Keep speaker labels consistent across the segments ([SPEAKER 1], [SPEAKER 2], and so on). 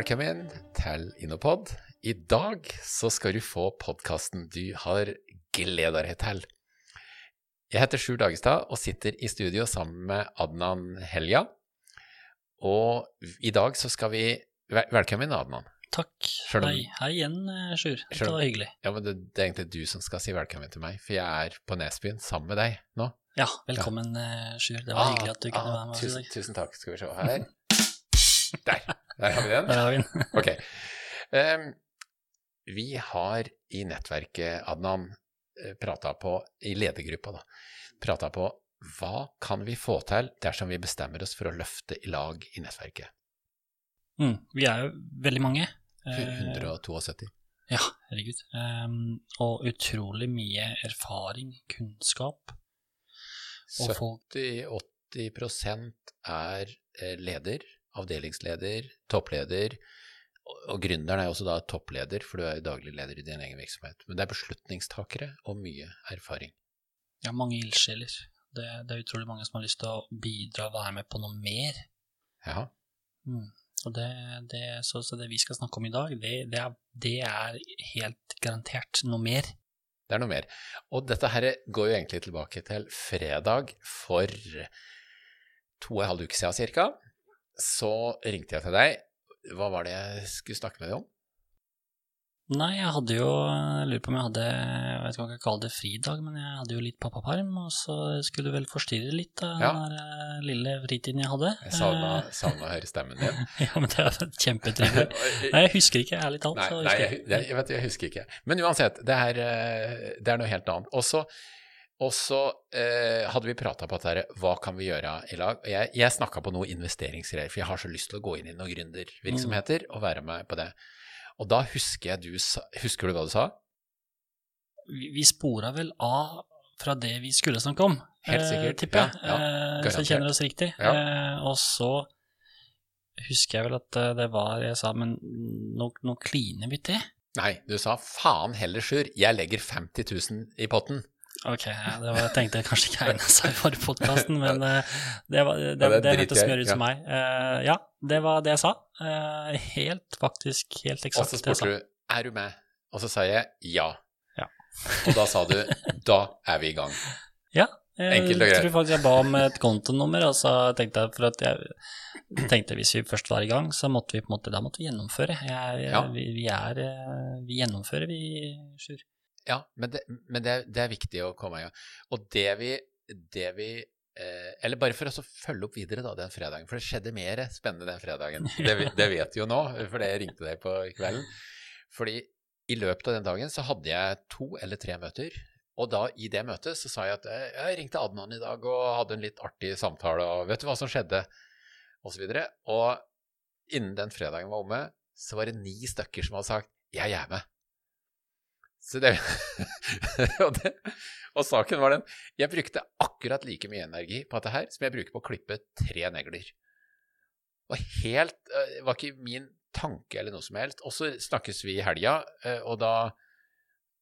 [SPEAKER 1] velkommen til Innopod. I dag så skal du få podkasten du har gleda deg til. Jeg heter Sjur Dagestad og sitter i studio sammen med Adnan Helja. Og i dag så skal vi Velkommen, Adnan.
[SPEAKER 2] Takk.
[SPEAKER 1] Om-
[SPEAKER 2] Hei, hei igjen, eh, Sjur. Dette
[SPEAKER 1] om-
[SPEAKER 2] var hyggelig.
[SPEAKER 1] Ja, men det, det er egentlig du som skal si velkommen til meg, for jeg er på Nesbyen sammen med deg nå.
[SPEAKER 2] Ja, velkommen, ja. Sjur. Det var
[SPEAKER 1] Ah,
[SPEAKER 2] hyggelig at du kunne
[SPEAKER 1] ah,
[SPEAKER 2] være med oss i
[SPEAKER 1] tusen,
[SPEAKER 2] dag.
[SPEAKER 1] tusen takk. Skal vi se her. Der. Der har vi den.
[SPEAKER 2] Der har vi den.
[SPEAKER 1] Ok. Um, vi har i nettverket, Adnan, prata på, i ledergruppa, da, prata på hva kan vi få til dersom vi bestemmer oss for å løfte i lag i nettverket?
[SPEAKER 2] Mm, vi er jo veldig mange. Eh,
[SPEAKER 1] 172.
[SPEAKER 2] Ja, herregud. Um, og utrolig mye erfaring, kunnskap.
[SPEAKER 1] 70-80 er eh, leder, avdelingsleder, toppleder. Og- gründeren er jo også da toppleder, for du er jo daglig leder i din egen virksomhet. Men det er beslutningstakere og mye erfaring.
[SPEAKER 2] Ja, mange ildsjeler. Det, det er utrolig mange som har lyst til å bidra og være med på noe mer.
[SPEAKER 1] Ja.
[SPEAKER 2] Mm. Og det, det, så, så det vi skal snakke om i dag, det, det, er, det er helt garantert noe mer.
[SPEAKER 1] Det er noe mer. Og dette her går jo egentlig tilbake til fredag for to og en halv uke siden cirka. Så ringte jeg til deg. Hva var det jeg skulle snakke med deg om?
[SPEAKER 2] Nei, jeg hadde jo Jeg lurer på om jeg hadde Jeg vet ikke om jeg kan kalle det fridag, men jeg hadde jo litt pappaperm, og så skulle du vel forstyrre litt av
[SPEAKER 1] Ja.
[SPEAKER 2] den der eh, lille fritiden jeg hadde.
[SPEAKER 1] Jeg savna, savna å høre stemmen din.
[SPEAKER 2] Eh, ja, men det er kjempetrivelig. Nei, jeg husker ikke, ærlig talt.
[SPEAKER 1] Nei, nei jeg,
[SPEAKER 2] jeg.
[SPEAKER 1] vet jeg husker ikke. Men uansett, det er, eh, det er noe helt annet. Og så og så eh, hadde vi prata på dette hva kan vi gjøre i lag? Og Jeg, jeg snakka på noe investeringsgreier, for jeg har så lyst til å gå inn i noen gründervirksomheter og være med på det. Og da husker jeg du sa Husker du hva du sa?
[SPEAKER 2] Vi, vi spora vel av fra det vi skulle snakke om,
[SPEAKER 1] Helt
[SPEAKER 2] eh, tipper jeg.
[SPEAKER 1] Ja, ja,
[SPEAKER 2] Eh, så jeg kjenner oss riktig.
[SPEAKER 1] Ja.
[SPEAKER 2] Eh, og så husker jeg vel at eh, det var Jeg sa, men nå, nå kliner vi til.
[SPEAKER 1] Nei, du sa faen heller, Sjur, jeg legger 50 000 i potten.
[SPEAKER 2] Ok, det var, jeg tenkte kanskje ikke egnet seg for podkasten, men eh, det, var, det,
[SPEAKER 1] det
[SPEAKER 2] det, hørtes mer ut som meg. Uh, ja, det var det jeg sa. Uh, helt faktisk, helt
[SPEAKER 1] Og
[SPEAKER 2] eksakt
[SPEAKER 1] så
[SPEAKER 2] det jeg sa.
[SPEAKER 1] spurte du er du med, og så sa jeg ja.
[SPEAKER 2] Ja.
[SPEAKER 1] Og da sa du da er vi i gang.
[SPEAKER 2] Ja, jeg
[SPEAKER 1] og
[SPEAKER 2] tror faktisk jeg ba om et kontonummer, og så tenkte jeg for at jeg tenkte hvis vi først var i gang, så måtte vi på en måte, da måtte vi gjennomføre. Jeg, jeg,
[SPEAKER 1] Ja.
[SPEAKER 2] vi, vi er Vi gjennomfører, vi, Sjur.
[SPEAKER 1] Ja, men det, men det, det er viktig å komme i gang. Og det vi, det vi eh, Eller bare for å følge opp videre da, den fredagen, for det skjedde mer spennende den fredagen. Det, det vet vi jo nå, for jeg ringte deg på kvelden. Fordi i løpet av den dagen så hadde jeg to eller tre møter. Og da i det møtet så sa jeg at eh, jeg ringte Adnan i dag og hadde en litt artig samtale, og vet du hva som skjedde? Og så videre. Og innen den fredagen var omme, så var det ni stykker som hadde sagt 'jeg er med'. Så det, og, det, og saken var den Jeg brukte akkurat like mye energi på dette her som jeg bruker på å klippe tre negler. Det var helt eh, var ikke min tanke eller noe som helst. Og så snakkes vi i helga, eh, og da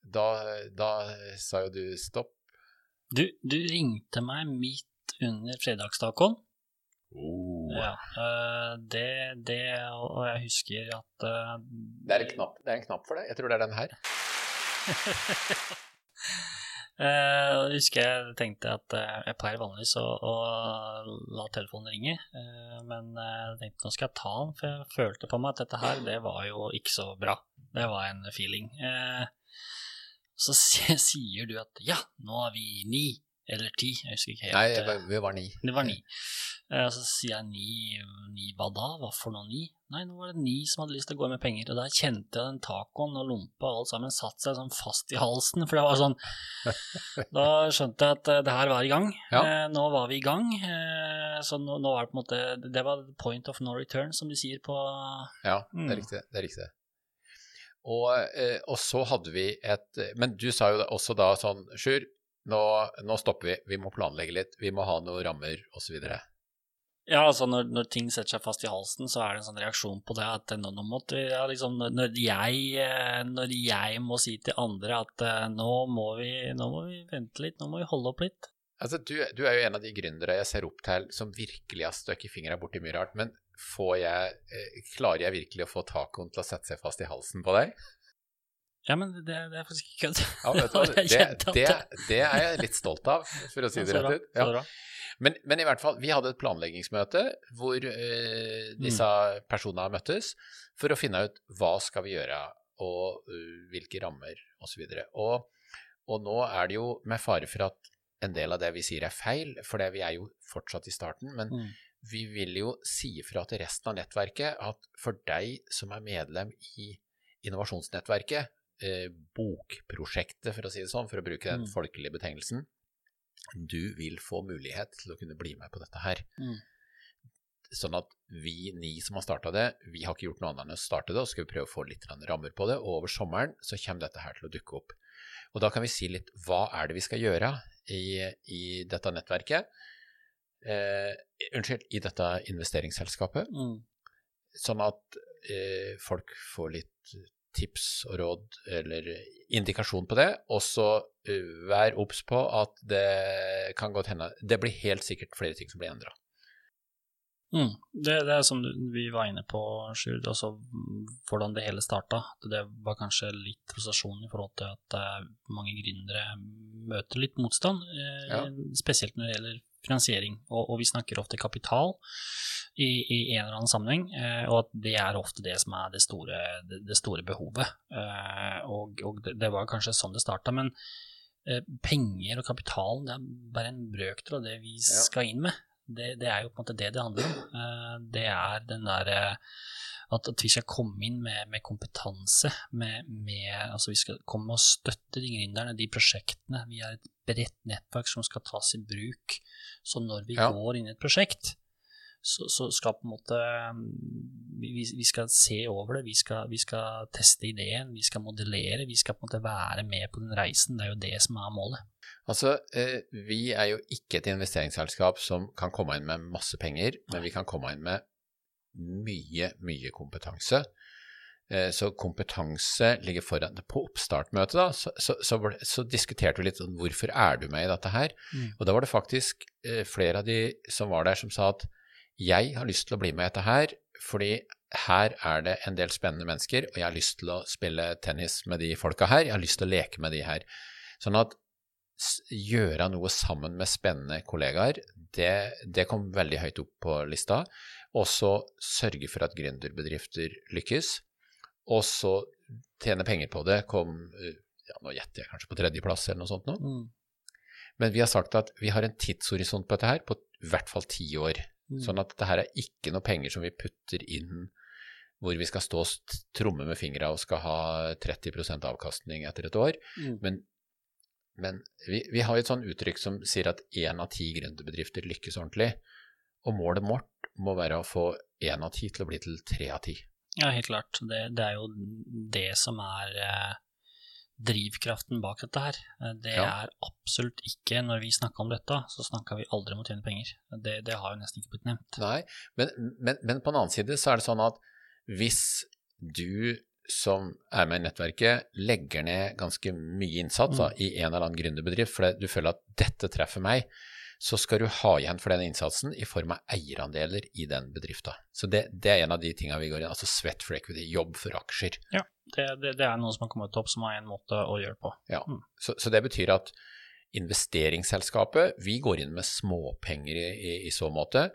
[SPEAKER 1] da, da sa jo du stopp.
[SPEAKER 2] Du, du ringte meg midt under fredagstacoen.
[SPEAKER 1] Oh.
[SPEAKER 2] Ja, eh, det, det Og jeg husker at
[SPEAKER 1] Det, er en knapp, det er en knapp for det. Jeg tror det er den her.
[SPEAKER 2] Eh, og jeg husker jeg tenkte at uh, jeg pleier vanligvis å, å la telefonen ringe, uh, men eh, jeg tenkte nå skal jeg ta den, for jeg følte på meg at dette her, det var jo ikke så bra. Det var en feeling. Eh, så sier du at ja, nå er vi ni eller ti, jeg husker ikke helt.
[SPEAKER 1] Nei,
[SPEAKER 2] eh,
[SPEAKER 1] var- vi var ni.
[SPEAKER 2] det var ni. Eh, så sier jeg ni, ni hva da? Hva for noe ni? Nei, nå var det ni som hadde lyst til å gå med penger, og der kjente jeg den tacoen og lompa og alt sammen satt seg sånn fast i halsen, for det var sånn Da skjønte jeg at eh, det her var i gang.
[SPEAKER 1] Ja.
[SPEAKER 2] Eh, Nå var vi i gang. Eh, Så nå, nå var det på en måte Det var point of no return, som de sier på
[SPEAKER 1] Ja, det
[SPEAKER 2] Mm.
[SPEAKER 1] er riktig. Det er riktig. Og, eh, og så hadde vi et Men du sa jo også da sånn Sjur, nå, nå stopper vi. Vi må planlegge litt. Vi må ha noen rammer, osv.
[SPEAKER 2] Ja, altså når, når ting setter seg fast i halsen, så er det en sånn reaksjon på det at nå, nå måtte vi, ja, liksom, når- jeg, eh, når jeg må si til andre at eh, nå må, vi, nå må vi vente litt, nå må vi holde opp litt.
[SPEAKER 1] Altså, du, du er jo en av de gründere jeg ser opp til som virkelig har støkket fingra borti mye rart. Men får jeg, eh, klarer jeg virkelig å få tacoen til å sette seg fast i halsen på deg?
[SPEAKER 2] Ja, men det, det er faktisk ikke kødd.
[SPEAKER 1] Ja, det, det, det er jeg litt stolt av, for å si det rett ut. Ja. Men, men i hvert fall, vi hadde et planleggingsmøte hvor uh, disse personene møttes for å finne ut hva skal vi gjøre, og uh, hvilke rammer osv. Og, og nå er det jo med fare for at en del av det vi sier er feil, for det, vi er jo fortsatt i starten, men
[SPEAKER 2] Mm.
[SPEAKER 1] vi vil jo si ifra til resten av nettverket at for deg som er medlem i innovasjonsnettverket, bokprosjektet for å si det sånn, for å bruke den
[SPEAKER 2] Mm.
[SPEAKER 1] folkelige betegnelsen, du vil få mulighet til å kunne bli med på dette her.
[SPEAKER 2] Mm.
[SPEAKER 1] Sånn at vi ni som har starta det, vi har ikke gjort noe annet enn å starte det, og skal vi prøve å få litt rammer på det. Og over sommeren så kommer dette her til å dukke opp. Og da kan vi si litt hva er det vi skal gjøre i, i dette nettverket. Eh, unnskyld, i dette investeringsselskapet.
[SPEAKER 2] Mm.
[SPEAKER 1] Sånn at eh, folk får litt tips og råd eller indikasjon på det. Og så eh, vær obs på at det kan godt hende Det blir helt sikkert flere ting som blir endra.
[SPEAKER 2] Mm. Det, det er som vi var inne på, Sjurd, altså hvordan det hele starta. Det var kanskje litt frustrasjon i forhold til at eh, mange gründere møter litt motstand, eh,
[SPEAKER 1] Ja.
[SPEAKER 2] spesielt når det gjelder finansiering. Og, og vi snakker ofte kapital i, i en eller annen sammenheng, eh, og at det er ofte det som er det store, det, det store behovet. Eh, og og det, var kanskje sånn det starta, men penger og kapital det er bare en brøkdel av det vi skal inn med. Det, det er jo på en måte det det handler om. Eh, det er den derre at, at vi skal komme inn med, med kompetanse, med, med, altså vi skal komme og støtte de gründerne, de prosjektene. Vi er et bredt nettverk som skal tas i bruk. Så når vi
[SPEAKER 1] Ja.
[SPEAKER 2] går inn i et prosjekt, så, så skal på en måte mm, vi, vi skal se over det, vi skal, vi skal teste ideen, vi skal modellere, vi skal på en måte være med på den reisen. Det er jo det som er målet.
[SPEAKER 1] Altså, eh, vi er jo ikke et investeringsselskap som kan komme inn med masse penger, men vi kan komme inn med mye, mye kompetanse. Eh, så kompetanse ligger foran. På oppstartmøtet da, så, så, så, så diskuterte vi litt om hvorfor er du med i dette her.
[SPEAKER 2] Mm.
[SPEAKER 1] Og da var det faktisk eh, flere av de som var der som sa at jeg har lyst til å bli med i dette her, fordi her er det en del spennende mennesker, og jeg har lyst til å spille tennis med de folka her, jeg har lyst til å leke med de her. Sånn at gjøre noe sammen med spennende kollegaer, det, det kom veldig høyt opp på lista. Og så sørge for at gründerbedrifter lykkes. Og så tjene penger på det kom eh, ja, nå gjetter jeg kanskje på tredjeplass eller noe sånt nå.
[SPEAKER 2] Mm.
[SPEAKER 1] Men vi har sagt at vi har en tidshorisont på dette her på i hvert fall ti år.
[SPEAKER 2] Mm.
[SPEAKER 1] Sånn at dette her er ikke noe penger som vi putter inn hvor vi skal stå og tromme med fingra og skal ha 30% avkastning etter et år.
[SPEAKER 2] Mm.
[SPEAKER 1] Men, men vi, vi har et sånn uttrykk som sier at én av ti gründerbedrifter lykkes ordentlig. Og målet vårt må være å få én av ti til å bli til tre av ti.
[SPEAKER 2] Ja, helt klart. Det, det er jo det som er eh, drivkraften bak dette her. Eh, Det
[SPEAKER 1] Ja.
[SPEAKER 2] er absolutt ikke Når vi snakker om dette, så snakker vi aldri om å tjene penger. Det, det har jo nesten ikke blitt nevnt.
[SPEAKER 1] Nei, men, men, men på den annen side så er det sånn at hvis du som er med i nettverket, legger ned ganske mye innsats da, i en eller annen gründerbedrift fordi du føler at dette treffer meg, så skal du ha igjen for den innsatsen i form av eierandeler i den bedrifta. Så det, det er en av de tinga vi går inn altså sweat for equity, jobb for aksjer.
[SPEAKER 2] Ja, det, det, det er noe som har kommet opp som er en måte å gjøre det på.
[SPEAKER 1] Ja.
[SPEAKER 2] Mm.
[SPEAKER 1] Så, så det betyr at investeringsselskapet, vi går inn med småpenger i, i, i så måte,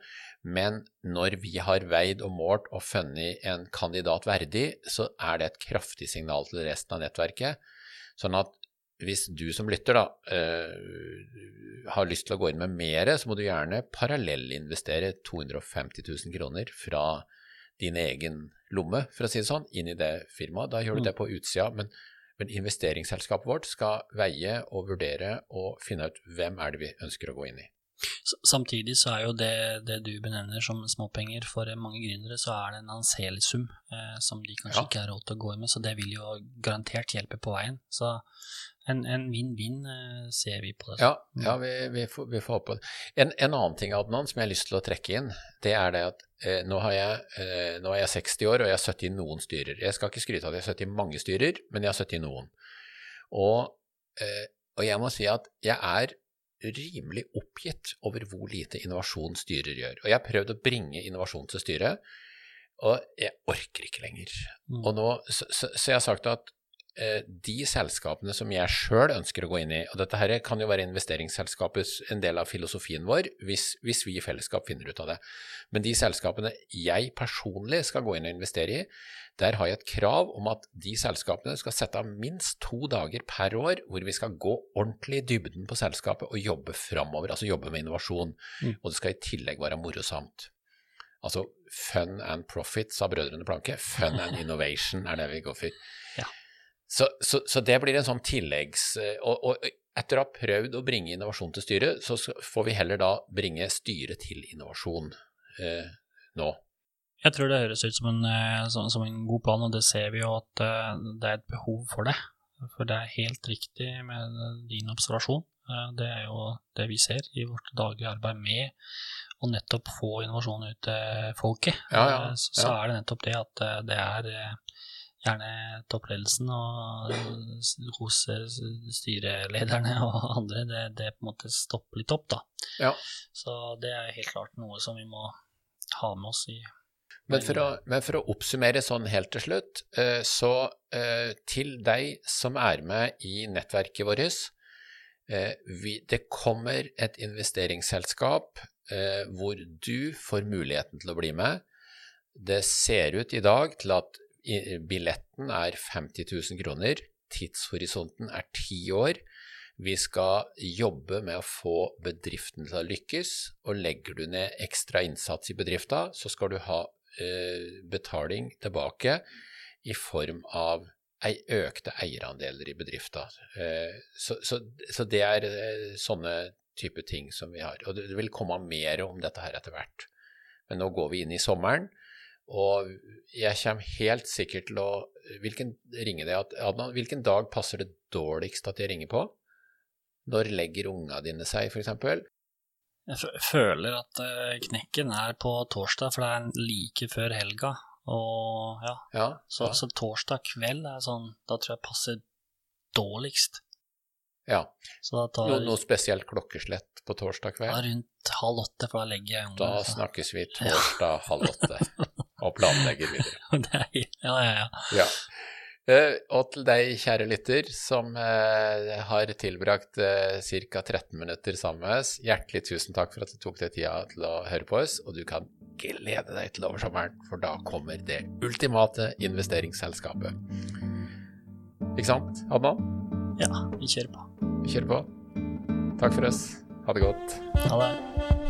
[SPEAKER 1] men når vi har veid og målt og funnet en kandidat verdig, så er det et kraftig signal til resten av nettverket. Sånn at hvis du som lytter da, øh, har lyst til å gå inn med mer, så må du gjerne parallellinvestere 250 000 kroner fra din egen lomme, for å si det sånn, inn i det firmaet. Da gjør du
[SPEAKER 2] Mm.
[SPEAKER 1] det på utsida, men, men investeringsselskapet vårt skal veie og vurdere og finne ut hvem er det vi ønsker å gå inn i.
[SPEAKER 2] Samtidig så er jo det, det du benevner som småpenger for mange gründere, så er det en anselig sum eh, som de kanskje
[SPEAKER 1] Ja.
[SPEAKER 2] ikke har råd til å gå inn med, så det vil jo garantert hjelpe på veien. Så en en vinn-vinn eh, ser vi på det.
[SPEAKER 1] Ja, ja vi, vi, får, vi får håpe det. En, en annen ting Adnan, som jeg har lyst til å trekke inn, det er det at eh, nå, har jeg, eh, nå er jeg 60 år, og jeg har sittet i noen styrer. Jeg skal ikke skryte av at jeg har sittet i mange styrer, men jeg har sittet i noen. Og, eh, og jeg må si at jeg er rimelig oppgitt over hvor lite innovasjon styrer gjør. Og jeg har prøvd å bringe innovasjon til styret, og jeg orker ikke lenger.
[SPEAKER 2] Mm.
[SPEAKER 1] Og nå, så, så, så jeg har sagt at de selskapene som jeg sjøl ønsker å gå inn i, og dette her kan jo være investeringsselskapets en del av filosofien vår, hvis, hvis vi i fellesskap finner ut av det, men de selskapene jeg personlig skal gå inn og investere i, der har jeg et krav om at de selskapene skal sette av minst to dager per år hvor vi skal gå ordentlig i dybden på selskapet og jobbe framover, altså jobbe med innovasjon.
[SPEAKER 2] Mm.
[SPEAKER 1] Og det skal i tillegg være morosamt. Altså fun and profit, sa Brødrene Planke. Fun and innovation er det vi går for. Så, så, så det blir en sånn tilleggs... Og, og etter å ha prøvd å bringe innovasjon til styret, så får vi heller da bringe styret til innovasjon eh, nå.
[SPEAKER 2] Jeg tror det høres ut som en, eh, som, som en god plan, og det ser vi jo at eh, det er et behov for det. For det er helt riktig med din observasjon. Eh, Det er jo det vi ser i vårt daglige arbeid med å nettopp få innovasjon ut til folket.
[SPEAKER 1] Ja, ja,
[SPEAKER 2] ja. Så, er det nettopp det at eh, det er eh, gjerne toppledelsen og hos styrelederne og andre, det, det på en måte stopper litt opp, da.
[SPEAKER 1] Ja.
[SPEAKER 2] Så det er helt klart noe som vi må ha med oss i
[SPEAKER 1] Men for, å, men for å oppsummere sånn helt til slutt, eh, så eh, til deg som er med i nettverket vårt eh, vi, Det kommer et investeringsselskap eh, hvor du får muligheten til å bli med. Det ser ut i dag til at billetten er 50 000 kroner. Tidshorisonten er ti år. Vi skal jobbe med å få bedriften til å lykkes, og legger du ned ekstra innsats i bedrifta, så skal du ha eh, betaling tilbake i form av ei, økte eierandeler i bedrifta. Eh, så, så, så det er eh, sånne type ting som vi har. Og det, vil komme mer om dette her etter hvert. Men nå går vi inn i sommeren, og jeg kommer helt sikkert til å Hvilken ringer det at, Adnan, hvilken dag passer det dårligst at jeg ringer på? Når legger unga dine seg, f.eks.?
[SPEAKER 2] Jeg fø- føler at eh, knekken er på torsdag, for det er like før helga. Og ja,
[SPEAKER 1] Ja,
[SPEAKER 2] så,
[SPEAKER 1] ja.
[SPEAKER 2] så torsdag kveld er sånn Da tror jeg passer dårligst.
[SPEAKER 1] ja.
[SPEAKER 2] Så da tar
[SPEAKER 1] No, noe spesielt klokkeslett på torsdag
[SPEAKER 2] kveld?
[SPEAKER 1] kveld?
[SPEAKER 2] rundt halv åtte, for da legger jeg
[SPEAKER 1] Da
[SPEAKER 2] ungene. så-
[SPEAKER 1] snakkes vi torsdag halv åtte og planlegger videre.
[SPEAKER 2] Er, ja, ja, ja.
[SPEAKER 1] Ja. Uh, og til deg, kjære lytter, som uh, har tilbrakt uh, ca. 13 minutter sammen med oss, hjertelig tusen takk for at du tok deg tida til å høre på oss, og du kan glede deg til oversommeren, for da kommer det ultimate investeringsselskapet. Ikke sant, Adnan?
[SPEAKER 2] ja, vi kjører på.
[SPEAKER 1] Vi kjører på. Takk for oss. Ha det godt.
[SPEAKER 2] Ha det.